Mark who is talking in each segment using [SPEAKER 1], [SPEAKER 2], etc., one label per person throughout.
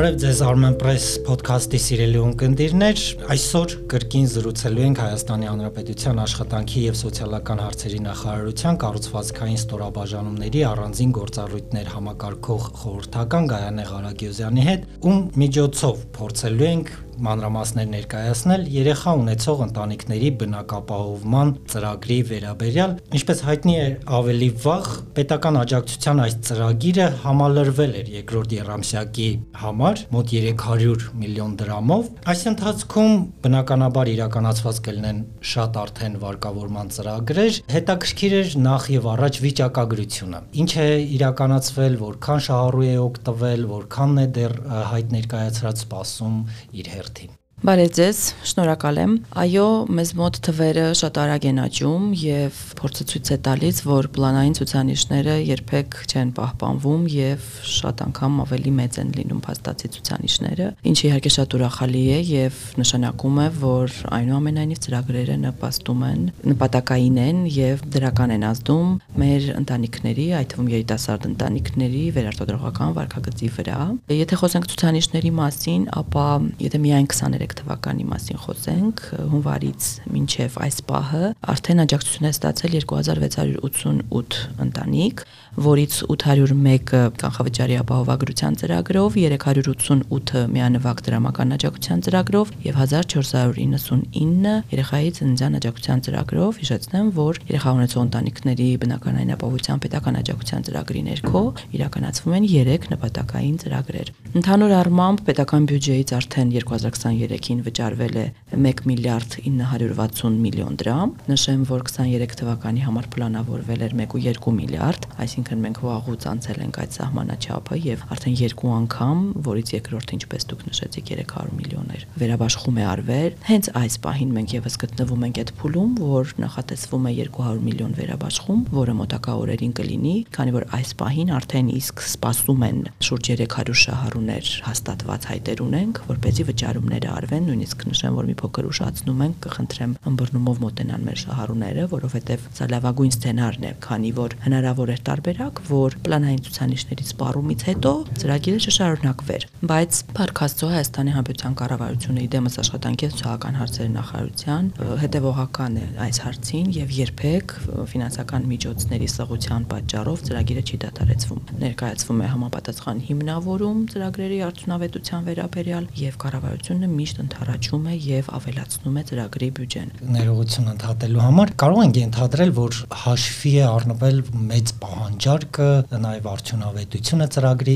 [SPEAKER 1] Բարև ձեզ Armen Press podcast-ի սիրելի ունկնդիրներ։ Այսօր կրկին զրուցելու ենք Հայաստանի Հանրապետության աշխատանքի եւ սոցիալական հարցերի նախարարության կառուցվածքային ստորաբաժանումների առանձին գործառույթներ համակարգող խորհրդական Գայանե Ղարագյուզյանի հետ, ում միջոցով փորձելու ենք մանրամասներ ներկայացնել երեխա ունեցող ընտանիքների բնակապահովման ծրագրի վերաբերյալ։ Ինչպես հայտնի է, ավելի վաղ պետական աջակցության այս ծրագիրը համալրվել էր երկրորդ երամսյակի համար մոտ 300 միլիոն դրամով։ Այս ընթացքում բնականաբար իրականացված կլինեն շատ արդեն վարկավորման ծրագրեր։ Հետաքրքիր էր նախ եւ առաջ վիճակագրությունը։ Ինչ է իրականացվել, որքան շահառու է օգտվել, որքանն է դեռ հայտ ներկայացրած սպասում իր հերթ
[SPEAKER 2] theme. Բարև ձեզ, շնորհակալ եմ։ Այո, մեզ մոտ թվերը շատ արագ են աճում եւ փորձը ցույց է տալիս, որ պլանային ցուցանիշները երբեք չեն պահպանվում եւ շատ անգամ ավելի մեծ են լինում փաստացի ցուցանիշները, ինչը իհարկե շատ ուրախալի է եւ նշանակում է, որ այնուամենայնիվ ծրագրերը նպաստում են, նպատակային են եւ դրական են ազդում մեր ընտանիքների, այդ թվում երիտասարդ ընտանիքների վերարտադրողական վարկագծի վրա։ Եթե խոսենք ցուցանիշների մասին, ապա եթե միայն 23 թվականի մասին խոսենք, հունվարից մինչև այս պահը արդեն աջակցություն է ստացել 2688 ընտանիք, որից 801-ը կանխավճարի ապահովագրության ծրագրով, 388-ը միանվագ դրամական աջակցության ծրագրով եւ 1499 երեխայի ծննդյան աջակցության ծրագրով։ Հիշեցնեմ, որ երեխա ունեցող ընտանիքների բնականային ապահովության պետական աջակցության ծրագրի ներքո իրականացվում են 3 նպատակային ծրագրեր։ Ընդհանուր առմամբ պետական բյուջեից արդեն 2023-ին վճարվել է 1 միլիարդ 960 միլիոն դրամ։ Նշեմ, որ 23 թվականի համար պլանավորվել էր 1.2 միլիարդ, այսինքն մենք վաղուց անցել ենք այդ սահմանաչափը եւ արդեն երկու անգամ, որից երկրորդը ինչպես դուք նշեցիք 300 միլիոներ վերաբաշխում է արվել։ Հենց այս պահին մենք եւս գտնվում ենք այդ փուլում, որ նախատեսվում է 200 միլիոն վերաբաշխում, որը մոտակա օրերին կլինի, քանի որ այս պահին արդեն իսկ սպասում են շուրջ 300 շահառուներ հաստատված հայտեր ունենք, որպեսզի վճարումները արվեն, նույնիսկ նշեմ, որ մի փոքր ուշացնում ենք, կխնդրեմ ըմբռնումով մոտենան մեր շահառուները, որովհետև սա լավագույն սցենարն է, քանի որ հնարավոր է տարբերակ, որ պլանային ցուցանիշներից սպառումից հետո ծրագիրը շշարունակվեր, բայց Փառք Աստծո Հայաստանի Հանրապետության կառավարությունը իդեմս աշխատանքի սոցիալական հարցերի նախարարության հետևողական է այս հարցին եւ երբեք ֆինանսական միջոցների սղության պատճառով ծրագիրը չի դադարեցվում։ Ներկայացվում է համապատասխան հիմնավորում ծրագրերի արդյունավետության վերաբերյալ եւ կառավարությունը միշտ ընդառաջում է եւ ավելացնում է ծրագրի բյուջեն։
[SPEAKER 1] Ներողություն ընդհատելու համար կարող ենք ենթադրել, որ հաշվի է առնվել մեծ պահանջարկը, նաեւ արդյունավետությունը ծրագրի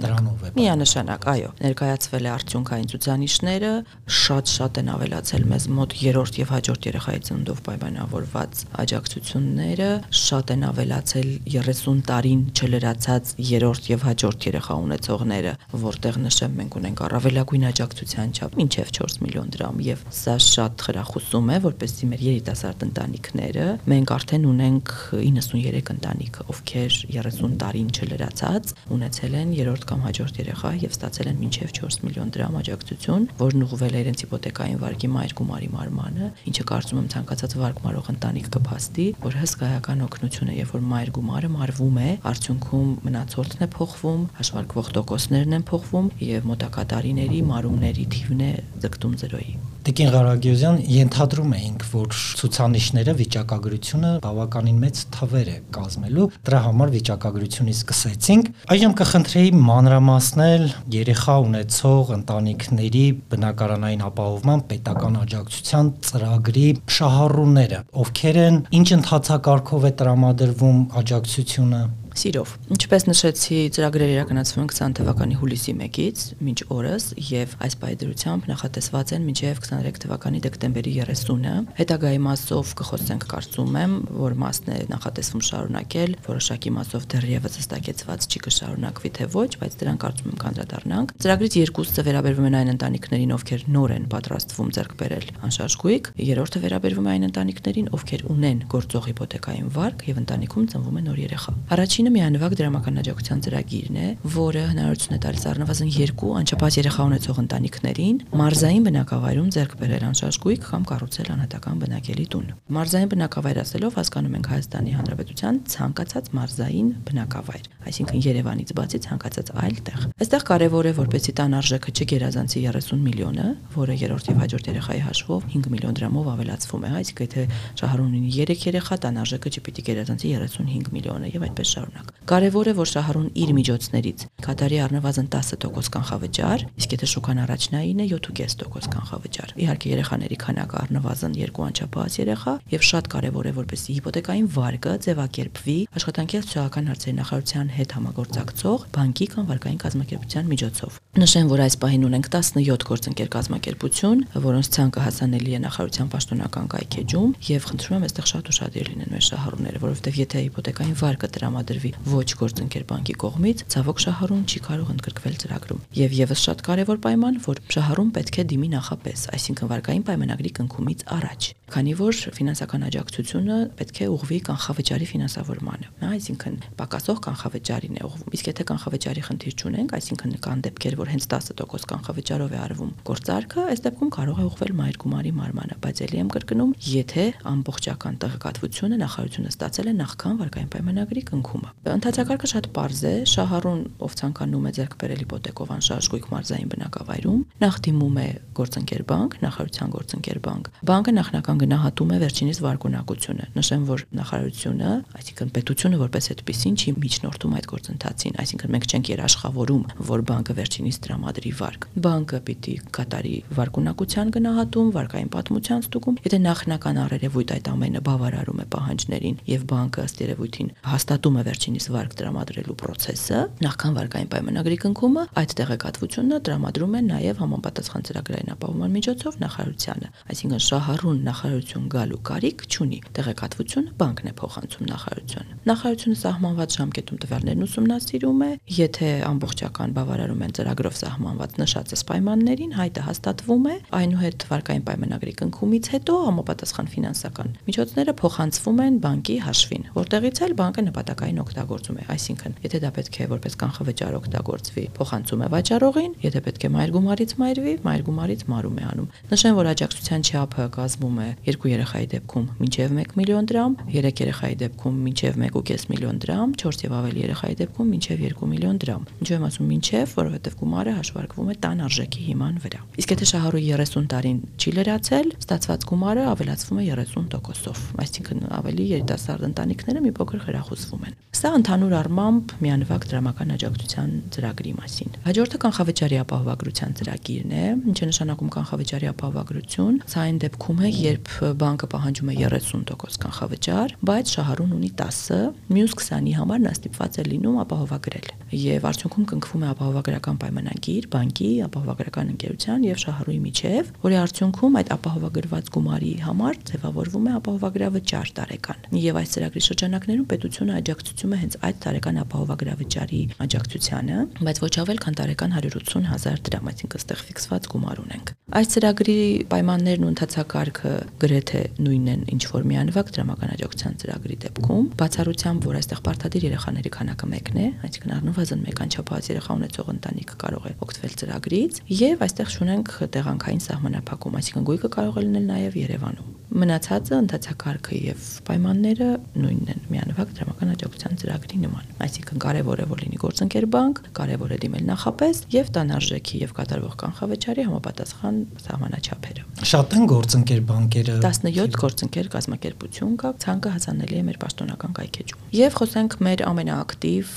[SPEAKER 2] դրանով է։ Միանշանակ, այո, ներկայացվել է արդյունքային ցուցանիշները, շատ-շատ են ավելացել մեզ մոտ երրորդ եւ հաջորդ երեխայի ծննդով պայմանավորված աջակցությունները, շատ են ավելացել 30 տարին չլրացած երրորդ եւ հաջորդ երեխա ունեցողները, որտեղ նշեմ մենք ունենք առավելագույն աջակցության չափ մինչև 4 միլիոն դրամ եւ սա շատ խրախուսում է որպեսզի մեր երիտասարդ ընտանիքները մենք արդեն ունենք 93 ընտանիք ովքեր 30 տարին չլրացած ունեցել են երրորդ կամ հաջորդ երեխա եւ ստացել են մինչև 4 միլիոն դրամ աջակցություն որն ուղղվել է իրենց հիպոթեկային վարկի մայր գումարի մարմանը ինչը կարծում եմ ցանկացած վարկ մարող ընտանիք կփաստի որ հսկայական օգնություն է երբ որ մայր գումարը մարվում է արդյունքում մնացորդն է փոխվում հաշվարկվող տոկոսներն են փոխվում եւ մոտակա տարիների մարումների թիվն է ձգտում 0-ի։
[SPEAKER 1] Տիկին Ղարագյուզյան ենթադրում էինք, որ ցուցանիշները վիճակագրությունը բավականին մեծ թվեր է կազմելու։ Դրա համար վիճակագրությունից սկսեցինք։ Այժմ կխնդրեի մանրամասնել երեխա ունեցող ընտանիքների բնակարանային ապահովման պետական աջակցության ծրագրի շահառուները, ովքեր են, ինչ ընթացակարգով է տրամադրվում աջակցությունը
[SPEAKER 2] Սիրով։ Ինչպես նշեցի, ծրագրերը իրականացվում են 20 թվականի հուլիսի 1-ից մինչ օրս եւ այս պայդրությամբ նախատեսված են մինչեւ 23 թվականի դեկտեմբերի 30-ը։ Հետագայի մասով կխոսենք կարծում եմ, որ մասն է նախատեսվում շարունակել, որոշակի մասով դեռևս հստակեցված չի կշարունակվի թե ոչ, բայց դրան կարծում եմ կանդրադառնանք։ Ծրագրից երկուսը վերաբերվում են այն ընտանիքներին, ովքեր նոր են պատրաստվում ձեռք բերել անշարժ գույք, երրորդը վերաբերվում է այն ընտանիքներին, ովքեր ունեն գործող հիպոթեկային վարկ եւ ընտանիքում ծնվում է նոր երեխա։ Առաջին Առաջինը միանվագ դրամական աջակցության ծրագիրն է, որը հնարավորություն է տալիս առնվազն 2 անչափահաս երեխա ունեցող ընտանիքներին մարզային բնակավայրում ձեռք բերել անշարժ գույք կամ կառուցել անհատական բնակելի տուն։ Մարզային բնակավայր ասելով հասկանում ենք Հայաստանի Հանրապետության ցանկացած մարզային բնակավայր, այսինքն Երևանից բացի ցանկացած այլ տեղ։ Այստեղ կարևոր է որպեսի տան արժեքը չգերազանցի 30 միլիոնը, որը երրորդ եւ հաջորդ երեխայի հաշվով 5 միլիոն դրամով ավելացվում է, այսինքն եթե շահառուն ունի 3 երեխա, տան արժեքը չպիտի գերազանցի 35 միլիոնը եւ այդպես շարունակ։ Կարևոր է, որ շահառուն իր միջոցներից կատարի առնվազն 10% կանխավճար, իսկ եթե շուկան առաջնային է 7.5% կանխավճար։ Իհարկե երեխաների քանակը առնվազն 2 անչափահաս երեխա եւ շատ կարևոր է, որպեսզի հիպոթեկային վարկը ձևակերպվի աշխատանքի սոցիալական հարցերի նախարարության հետ համագործակցող բանկի կամ վարկային կազմակերպության միջոցով։ Նշեմ, որ այս պահին ունենք 17 գործընկեր կազմակերպություն, որոնց ցանկը հասանելի է նախարարության պաշտոնական կայքեջում եւ խնդրում եմ այստեղ շատ ուշադիր լինեն մեր շահառուները, որովհետեւ եթե հիպոթեկային վարկը տրամադրվի ոչ գործընկեր բանկի կողմից, ցավոք շահառուն չի կարող ընդգրկվել ծրագրում։ Եվ եւս շատ կարևոր պայման, որ շահառուն պետք է դիմի նախապես, այսինքն վարկային պայմանագրի կնքումից առաջ, քանի որ ֆինանսական աջակցությունը պետք է ուղղվի կանխավճարի ֆինանսավորմանը, հա, այսինքն պակասող կանխավճարին է ուղղվում։ Իսկ եթե կանխավճարի խնդիր չունենք, այսինքն կան դեպքեր, որ հենց 10% կանխավճարով է արվում գործարքը, այս դեպքում կարող է ուղղվել մայր գումարի մարմանը, բայց ելի եմ կրկնում, եթե ամբողջական տեղեկատվությունը նախարարությունը ստացել է նախքան վարկային պայմանագրի կնքումը։ Ընթացակարգը շատ པարզ է, շահառուն ով ցանկանում է ձեռք բերել հիպոթեկով անշարժ գույք մարզային բնակավայրում, նախ դիմում է գործընկեր բանկ, նախարարության գործընկեր բանկ։ Բանկը նախնական գնահատում է վերջինիս վարկունակությունը։ Նշեմ, որ նախարարությունը, այսինքն պետությունը որպես այդպեսին չի միջնորդում այդ գործընթացին, այսինքն մենք չենք երաշխավորում, որ բանկը վերջինիս տրամադրի վարկ։ Բանկը պիտի կատարի վարկունակության գնահատում, վարկային պատմության ստուգում, եթե նախնական առերևույթ այդ ամենը բավարարում է պահանջներին եւ բանկը ըստ երևույթին հաստատում է վերջինիս վարկ տրամադրելու process-ը, նախքան վարկային պայմանագրի կնքումը, այդ տեղեկատվությունը տրամադրում է նաեւ համապատասխան ծրագրային ապահովման միջոցով նախարարությանը, այսինքն շահառուն նախարարություն գալու կարիք չունի։ Տեղեկատվությունը բանկն է փոխանցում նախարարությունը։ Նախարարությունը սահմանված ժամկետում տվյալներն ուսումնասիրում է, եթե ամբողջական բավարարում են ծրագրով սահմանված նշածս պայմաններին, հայտը հաստատվում է, այնուհետ վարկային պայմանագրի կնքումից հետո համապատասխան ֆինանսական միջոցները փոխանցվում են բանկի հաշվին, որտեղից էլ բանկը նպատակային օգտագործում է, այսինքն, եթե դա պետք է որպես կանխավճար օգտագործվի, փոխանցում է վաճառողին, եթե պետք է մայր գումարից մայրվի, մայր գումարից մարում է անում։ Նշեմ, որ աջակցության չափը կազմում է 2 երեխայի դեպքում մինչև 1 միլիոն դրամ, 3 երեխայի դեպքում մինչև 1.5 միլիոն դրամ, 4 եւ ավելի երեխայի դեպքում մինչև 2 միլիոն դրամ։ Ինչու եմ ասում մինչև, որովհետեւ գումարը հաշվարկվում է տան արժեքի հիման վրա։ Իսկ եթե շահառու 30 տարին չի լրացել, ստացված գումարը ավելացվում է 30%-ով, այսինքն ավելի երիտասարդ ընտանիքները մի փոքր խրախուսվում են։ Սա ընդհանուր առմամբ միանվագ դրամական աջակցության ծրագրի մասին։ Հաջորդը կանխավճարի ապահովագրության ծրագիրն է, ինչը նշանակում կանխավճարի ապահովագրություն։ Սա այն դեպքում է, երբ բանկը պահանջում է 30% կանխավճար, բայց շահառուն ունի 10, մյուս 20-ի համար նա ստիպված է լինում ապահովագրել։ Եվ արդյունքում կնքվում է ապահովագրական պայմանագիր բանկի, ապահովագրական ընկերության եւ շահառուի միջև, որի արդյունքում այդ ապահովագրված գումարի համար ձևավորվում է ապահովագրավճար տարեկան։ Եվ այս ծրագրի շրջանակներում պետությունը աջակցություն է հենց այդ տարեկան ապահովագրավճարի աջակցությանը, բայց ոչ ավել քան տարեկան 180 հազար դրամ, այսինքն ստեղ ֆիքսված գումար ունենք։ Այս ծրագրի պայմաններն ու ընթացակարգը գրեթե նույնն են, ինչ որ միանվագ դրամական աջակցության ծրագրի դեպքում, բացառությամբ, որ այստեղ պարտադիր երեխաների քանակը մեկն է, այսինքն առնվազն մեկ անչափահաս երեխա ունեցող ընտանիքը կարող է օգտվել ծրագրից, եւ այստեղ շունենք տեղանքային սահմանափակում, այսինքն գույքը կարող է լինել նաեւ Երևանում։ Մնացածը ընթացակարգը եւ պայմանները նույնն են միանվագ դրամական աջակցության ծրագրի նման։ Այսինքն կարևոր է որ լինի գործընկեր բանկ, կարևոր է դիմել նախապես եւ տանարժեքի եւ կատարվող կանխավճարի համապատասխան սահմանաչափերը։
[SPEAKER 1] Շատ են գործընկեր բանկերը։
[SPEAKER 2] 17 գործընկեր կազմակերպություն կա, ցանկը հասանելի է մեր պաշտոնական կայքեջում։ Եվ խոսենք մեր ամենաակտիվ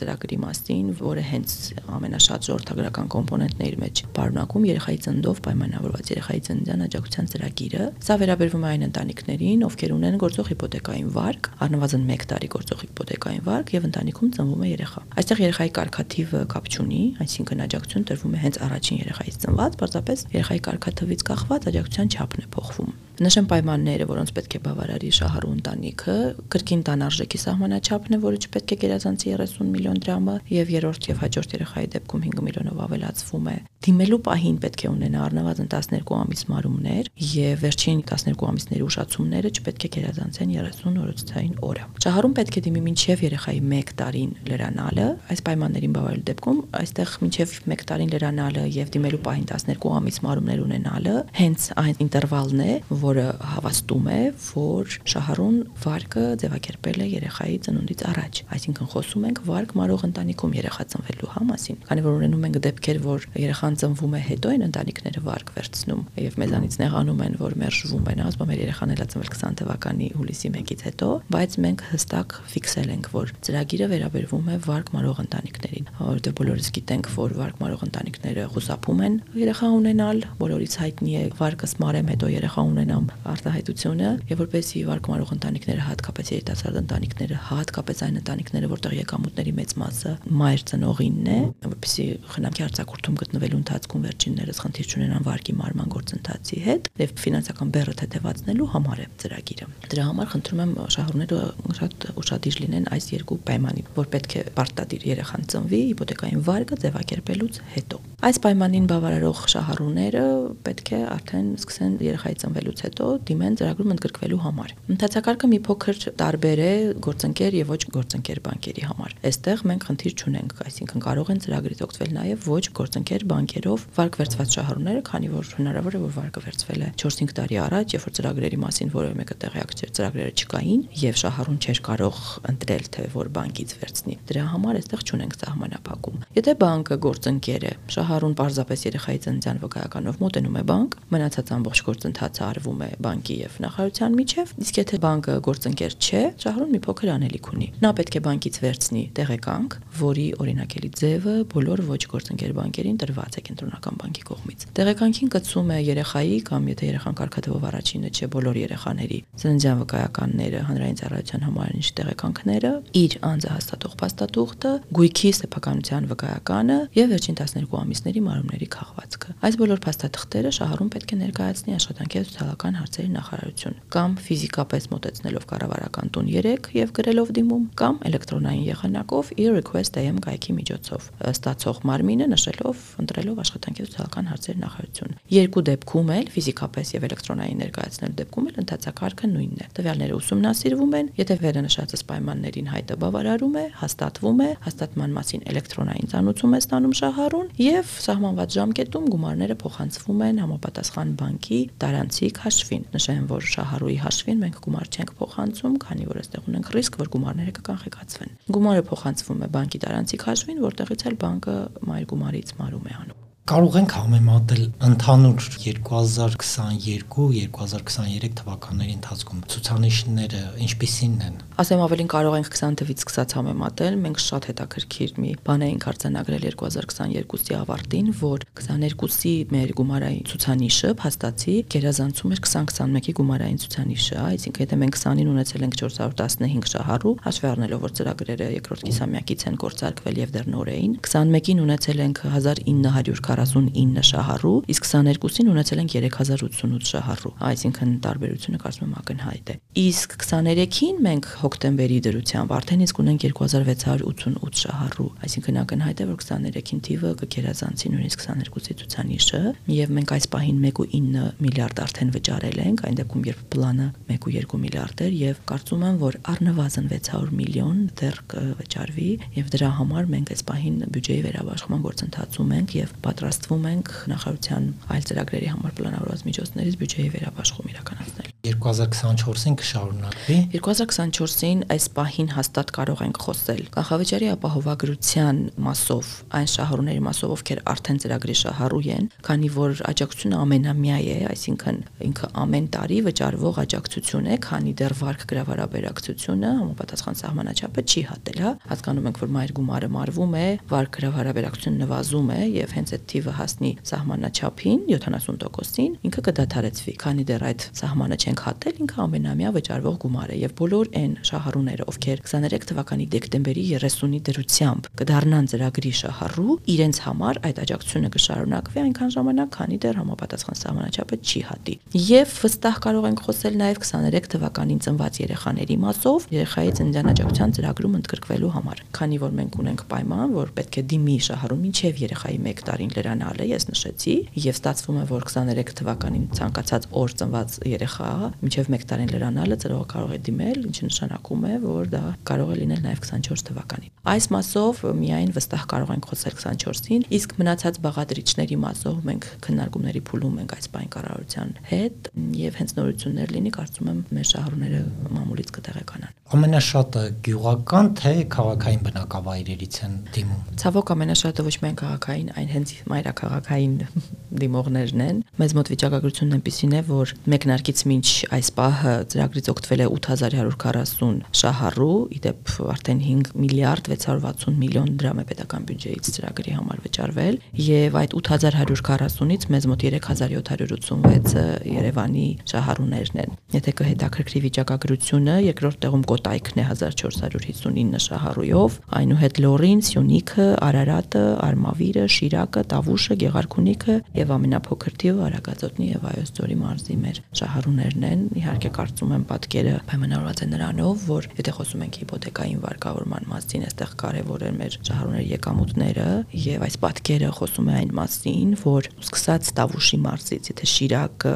[SPEAKER 2] ծրագրի մասին, որը հենց ամենաշատ ժողովրդագրական կոմպոնենտների մեջ պարունակում երեխայի ծննդով պայմանավորված երեխայի ծննդյան աջակցության ծրագիրը։ Սա վերաբերվում է այն ընտանիքներին, ովքեր ունեն գործող հիպոթեկային վարկ, առնվազն 1 տարի գործող հիպոթեկային վարկ եւ ընտանիքում ծնվում է երեխա։ Այստեղ երեխայի կարգաթիվը կապ չունի, այսինքն աջակցություն տրվում է հենց առաջին երեխայից ծնված, պարզապես երեխայի կարգաթվից կախված աջակցության չափն է փոխվում։ Նշեմ պայմանները, որոնց պետք է բավարարի շահառու ընտանիքը, կրկին տան արժեքի սահմանաչափն է, որը չպետք է գերազանցի 30 միլիոն դրամը, եւ երրորդ եւ հաջորդ երեխայի դեպքում 5 միլիոնով ավելացվում է դիմելու պահին պետք է ունենա առնվազն 12 ամիս մարումներ եւ վերջին 12 ամիսների ուշացումները չպետք է գերազանցեն 30 օրոցային օրը։ Շահառուն պետք է դիմի մինչեւ երեխայի 1 տարին լրանալը, այս պայմաններին բավարարելու դեպքում այստեղ մինչեւ 1 տարին լրանալը եւ դիմելու պահին 12 ամիս մարումներ ունենալը հենց այն ինտերվալն է, որը հավաստում է, որ շահառուն վարկը ձևակերպել է երեխայի ծնունդից առաջ։ Այսինքն խոսում ենք վարկ մարող ընտանիքում երեխա ծնվելու համասին, քանի որ ունենում ենք դեպքեր, որ երեխան ծնվում է հետո են ընտանիքները վարկ վերցնում եւ մեզանից նեղանում են, որ մերժվում են, ասում մեր երեխան էլա ծնվել 20 թվականի հուլիսի 1-ից հետո, բայց մենք հստակ ֆիքսել ենք, որ ծրագիրը վերաբերվում է վարկ մարող ընտանիքներին, որովհետեւ բոլորս գիտենք, որ վարկ մարող ընտանիքները խուսափում են երեխա ունենալ, բոլորից հայտնի է վարկս մարեմ հետո երեխա ունենամ արտահայտությունը եւ որպեսի վարկ մարող ընտանիքները հատկապես երիտասարդ ընտանիքները, հատկապես այն ընտանիքները, որտեղ եկամուտների մեծ մասը մայր ծնողինն է, որպեսի խնամքի արձակուրդում գտնվելու ընթացքում վերջիններս խնդիր չունենան վարկի մարման գործընթացի հետ եւ ֆինանսական բեռը թեթևացնելու համար է ծրագիրը։ Դրա համար խնդրում եմ շահառուները շատ ուշադիր լինեն այս երկու պայմանի, որ պետք է պարտադիր երեխան ծնվի հիպոթեկային վարկը ձևակերպելուց հետո։ Այս պայմանին բավարարող շահառուները պետք է արդեն սկսեն երեխայի ծնվելուց հետո դիմեն ծրագրում ընդգրկվելու համար։ Ընթացակարգը մի փոքր տարբեր է գործընկեր եւ ոչ գործընկեր բանկերի համար։ Այստեղ մենք խնդիր չունենք, այսինքն կարող են ծրագրից օգտվել նաեւ ոչ գործընկեր բանկերով վարկ վերցված շահառուները, քանի որ հնարավոր է որ վարկը վերցվել է 4-5 տարի առաջ, երբ որ ծրագրերի մասին որևէ մեկը տեղյակ չէր, ծրագրերը չկային եւ շահառուն չէր կարող ընտրել թե որ բանկից վերցնի։ Դրա համար այստեղ չունենք սահմանափակում։ Եթե բանկը գործընկեր է, շահառուն պարզապես երեխայի ծննդյան վկայականով մոտենում է բանկ, մնացած ամբողջ գործընթացը արվում է բանկի եւ նախարարության միջև, իսկ եթե բանկը գործընկեր չէ, շահառուն մի փոքր անելիք ունի։ Նա պետք է բանկից վերցնի տեղեկանք, որի օրինակելի ձևը բոլոր ոչ գործընկեր բանկերին տրված է կենտրոնական բանկի կողմից։ Տեղեկանքին կցում է երեխայի կամ եթե երեխան կարգադրվող առաջինը չէ, բոլոր երեխաների ծննդյան վկայականները, հանրային ծառայության համարանիշ տեղեկանքները, իր անձը հաստատող փաստաթուղթը, գույքի սեփականության վկայականը եւ վերջին 12 ամիսների մարումների քաղվածքը։ Այս բոլոր փաստաթղթերը շահառուն պետք է ներկայացնի աշխատանքի եւ սոցիալական հարցերի նախարարություն կամ ֆիզիկապես մոտեցնելով կառավարական տուն 3 եւ գրելով դիմում կամ էլեկտրոնային եղանակով e-request am գայքի միջոցով ստացող մարմինը նշելով ընտրելով աշխատանքի սոցիալական հարցերի նախարարություն։ Երկու դեպքում էլ ֆիզիկապես եւ էլեկտրոնային ներկայացնելու դեպքում էլ ընդհանրակարգը նույնն է։ Տվյալները ուսումնասիրվում են, եթե վերանշածս պայմաններին հայտը բավարարում է, հաստատվում է, հաստատման մասին էլեկտրոնային ցանուցում է ստանում շահառուն եւ սահմանված ժամկետում գումարները փոխանցվում են համապատասխան բանկի տարանցիկ հաշվին։ Նշեմ, որ շահառուի հաշվին մենք գումար չենք փոխանցում, քանի որ այստեղ ունենք ռիսկ, որ գումարները կկանխիկացվեն։ Գումարը փոխանցվում է բանկի տարանցիկ հաշվին, որտեղից էլ բանկը մայր գումարից մարում է անում
[SPEAKER 1] կարող ենք համեմատել ընդհանուր 2022-2023 թվականների ընթացքում ցուցանիշները ինչպիսին են։
[SPEAKER 2] Ասեմ ավելին կարող ենք 20 թվից սկսած համեմատել։ Մենք շատ հետաքրքիր մի բան էինք արձանագրել 2022-ի ավարտին, որ 22-ի մեր գումարային ցուցանիշը փաստացի գերազանցում էր 2021-ի գումարային ցուցանիշը, այսինքն եթե մենք 20-ին ունեցել ենք 415 շահառու, հաշվի առնելով որ ծրագրերը երկրորդ կիսամյակից են կորցարկվել եւ դեռ նոր էին, 21-ին ունեցել ենք 1900 49 շահառու, իսկ 22-ին ունեցել ենք 3088 շահառու։ Այսինքն տարբերությունը կարծում եմ ակնհայտ է։ Իսկ 23-ին մենք հոկտեմբերի դրությամբ արդեն իսկ ունենք 2688 շահառու, այսինքն ակնհայտ է որ 23-ին թիվը կգերազանցի նույնիսկ 22-ի ցուցանիշը, եւ մենք այս պահին 1.9 միլիարդ արդեն վճարել ենք, այն դեպքում երբ պլանը 1.2 միլիարդ էր եւ կարծում եմ որ առնվազն 600 միլիոն դեռ կվճարվի եւ դրա համար մենք այս պահին բյուջեի վերաբաշխման գործընթացում ենք եւ պատրաստ պատրաստվում ենք նախարարության այլ ծրագրերի համար պլանավորված միջոցներից բյուջեի վերաբաշխում իրականացնել։
[SPEAKER 1] 2024-ին կշարունակվի։
[SPEAKER 2] 2024-ին այս պահին հաստատ կարող ենք խոսել կանխավճարի ապահովագրության մասով, այն շահառուների մասով, ովքեր արդեն ծրագրի շահառու են, քանի որ աջակցությունը ամենամյա է, այսինքն ինքը ամեն տարի վճարվող աջակցություն է, քանի դեռ վարկ գրավարաբերակցությունը համապատասխան սահմանաչափը չի հատել, հա։ Հասկանում ենք, որ մայր գումարը մարվում է, վարկ գրավարաբերակցությունը նվազում է եւ հենց այդ թիվը հասնի սահմանաչափին 70%-ին, ինքը կդադարեցվի, քանի դեռ այդ սահմանը չենք ենք հատել, ինքը ամենամյա վճարվող գումար է եւ բոլոր այն շահառուները, ովքեր 23 թվականի դեկտեմբերի 30-ի դրությամբ կդառնան ծրագրի շահառու, իրենց համար այդ աջակցությունը կշարունակվի այնքան ժամանակ, քանի դեռ համապատասխան սահմանաչափը չի հատի։ Եվ վստահ կարող ենք խոսել նաեւ 23 թվականին ծնված երեխաների մասով երեխայի ծննդյան աջակցության ծրագրում ընդգրկվելու համար։ Քանի որ մենք ունենք պայման, որ պետք է դիմի շահառու մինչև երեխայի 1 տարին լրանալը, ես նշեցի, եւ ստացվում է, որ 23 թվականին ցանկացած օր ծնված երեխա մինչև 1 տարին լրանալը ծրողը կարող է դիմել, ինչը նշանակում է, որ դա կարող է լինել նաև 24 թվականին։ Այս մասով միայն վստահ կարող ենք խոսել 24-ին, իսկ մնացած բաղադրիչների մասով մենք քննարկումների փուլում ենք այս պայքարարության հետ եւ հենց նորություններ լինի, կարծում եմ մեր շահառուները մամուլից կտեղեկանան։
[SPEAKER 1] Ամենաշատը գյուղական թե քաղաքային բնակավայրերից են դիմում։
[SPEAKER 2] Ցավոք ամենաշատը ոչ միայն քաղաքային, այն հենց մայրաքաղաքային դիմողներն են։ Մեզ մոտ վիճակագրությունն այնպեսին է, որ մեկնարկից մինչ այս պահը ծրագրից օգտվել է 8140 շահառու, իդեպ արդեն 5 միլիարդ 660 միլիոն դրամ է պետական բյուջեից ծրագրի համար վճարվել, եւ այդ 8140-ից մեզ մոտ 3786-ը Երևանի շահառուներն են։ Եթե կհետաքրքրի վիճակագրությունը, երկրորդ տեղում Կոտայքն է 1459 շահառույով, այնուհետ Լորին, Սյունիքը, Արարատը, Արմավիրը, Շիրակը, Տավուշը, Գեղարքունիքը եւ ամենափոքր թիվը Արագածոտնի եւ Այոց ձորի մարզի մեր շահառուներն են։ Իհարկե կարծում եմ պատկերը պայմանավորված է նրանով, որ եթե խոսում ենք հիպոթեկային վարկավորման մասին, այստեղ կարևոր է մեր շահառուների եկամուտները եւ այս պատկերը խոսում է այն մասին, որ սկսած Տավուշի մարզից, եթե Շիրակը,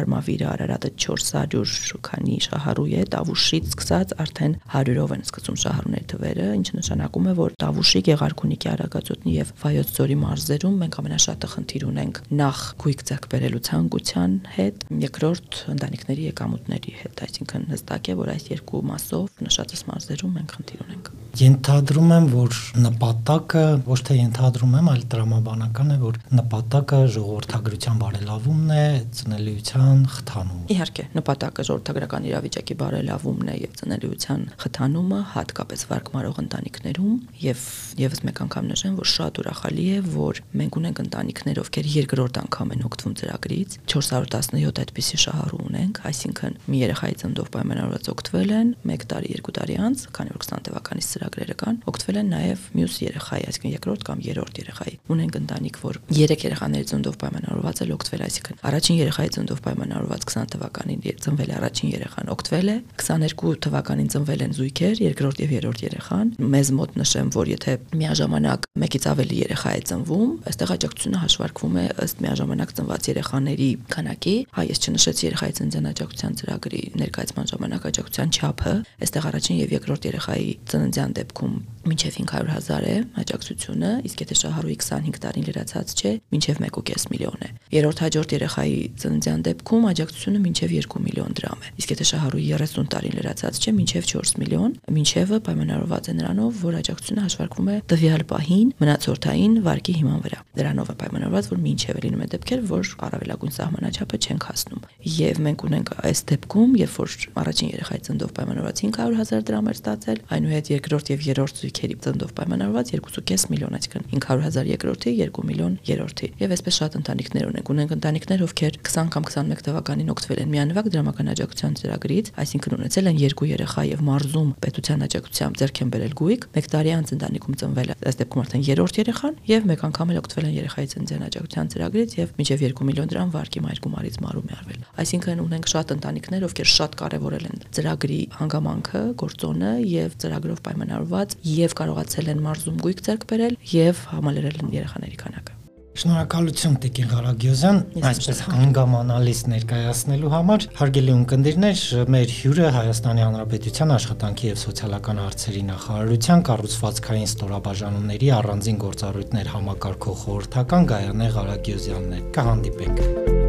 [SPEAKER 2] Արմավիրը, Արարատը 400 քանի շահառու է, Տավուշից սկսած արդեն 100-ով են սկսում շահառուների թվերը, ինչը նշանակում է, որ Տավուշի, Գեղարքունիքի, Արագածոտնի եւ Վայոց ձորի մարզերում մենք ամենաշատը խնդիր ունենք նախ գույք ձեռք բերելու ցանկության հետ, երկրորդ ընտանիքների եկամուտների հետ, այսինքն հստակ է, որ այս երկու մասով նշածս մարզերում մենք խնդիր ունենք։
[SPEAKER 1] Ենթադրում եմ, որ նպատակը ոչ թե ենթադրում եմ, այլ տրամաբանական է, որ նպատակը ժողովրդագրության բարելավումն է, ծնելիության խթանումը։
[SPEAKER 2] Իհարկե, նպատակը ժողովրդագրական իրավիճակի բարելավումն է եւ ծնելիության խթանումը, հատկապես վարկմարող ընտանիքներում եւ եւս մեկ անգամ նշեմ, որ շատ ուրախալի է, որ մենք ունենք ընտանիքներ, ովքեր երկրորդ անգամ են օգտվում ծրագրից, 417 այդպիսի շահառու ունենք, այսինքն մի երեխայի ծննդով պայմանավորված օգտվել են 1 տարի, 2 տարի անց, քանի որ 20 թվականից ծրագրերը կան, օգտվել են նաև մյուս երեխայի, այսինքն երկրորդ կամ երրորդ երեխայի։ Ունենք ընտանիք, որ 3 երեխաների ծննդով պայմանավորված է օգտվել, այսինքն առաջին երեխայի ծննդով պայմանավորված 20 թվականին ծնվել առաջին երեխան, օգտվել է, 22 թվականին ծնվել են զույգեր, երկրորդ եւ երրորդ երեխան։ Մեզ մոտ նշեմ, որ եթե միաժամանակ մեկից ավելի երեխա է ծնվում, այստեղ աջակցությունը հաշվարկվում է ըստ միաժամանակ ծնված երեխաների քանակի։ Հա, ես չնշեցի երեխայի ծննդյան աջակցության ծրագրի ներկայացման ժամանակ աջակցության չափը, այստեղ առաջին եւ երկրորդ երեխայի ծննդյան Հայաստան դեպքում մինչև 500.000 է աջակցությունը, իսկ եթե շահառուի 25 տարին լրացած չէ, մինչև 1.5 միլիոն է։ Երրորդ հաջորդ երեխայի ծննդյան դեպքում աջակցությունը մինչև 2 միլիոն դրամ է։ Իսկ եթե շահառուի 30 տարին լրացած չէ, մինչև 4 միլիոն, մինչևը պայմանավորված է նրանով, որ աջակցությունը հաշվարկվում է տվյալ պահին մնացորդային վարկի հիման վրա։ Դրանով է պայմանավորված, որ մինչև լինում է դեպքեր, որ առավելագույն սահմանաչափը չենք հասնում։ Եվ մենք ունենք այս դեպքում, երբ որ առաջին երեխայի ծննդով պայմանավորված 500.000 դրամ էր ստացել, այնուհետ երկրորդ եւ երրորդ զույգերի ծնդով պայմանավորված 2.5 միլիոն, այսինքն 500.000 երկրորդի, 2 միլիոն երրորդի։ Եվ այսպես շատ ընտանիքներ ունենք։ Ունենք ընտանիքներ, ովքեր 20 կամ 21 թվականին օգտվել են միանվագ դրամական աջակցության ծրագրից, այսինքն ունեցել են երկու երեխա եւ մարզում պետության աջակցությամբ ձեռք են բերել գույք, 1 տարի անց ընտանիքում ծնվել է այս դեպքում արդեն երրորդ երեխան եւ մեկ անգամ էլ օգտվել են երեխայի ծննդյան աջակցության ծրագրից եւ մինչեւ 2 միլիոն դրամ վարկի մայր գումարից մարում է արվել։ Այսինքն ունենք շատ ընտանիքներ, ովքեր շատ կարևորել են ծրագրի հանգամանքը, գործոնը եւ ծրագրով պայման պայմանավորված եւ կարողացել են մարզում գույք ձեռք բերել եւ համալրել երեխաների քանակը։
[SPEAKER 1] Շնորհակալություն Տիկին Ղարագյուզյան, այսպես հանգամանալից ներկայացնելու համար։ Հարգելի ունկնդիրներ, մեր հյուրը Հայաստանի Հանրապետության աշխատանքի եւ սոցիալական հարցերի նախարարության կառուցվածքային ստորաբաժանումների առանձին գործառույթներ համակարգող խորհրդական Գայանե Ղարագյուզյանն է։ Կհանդիպենք։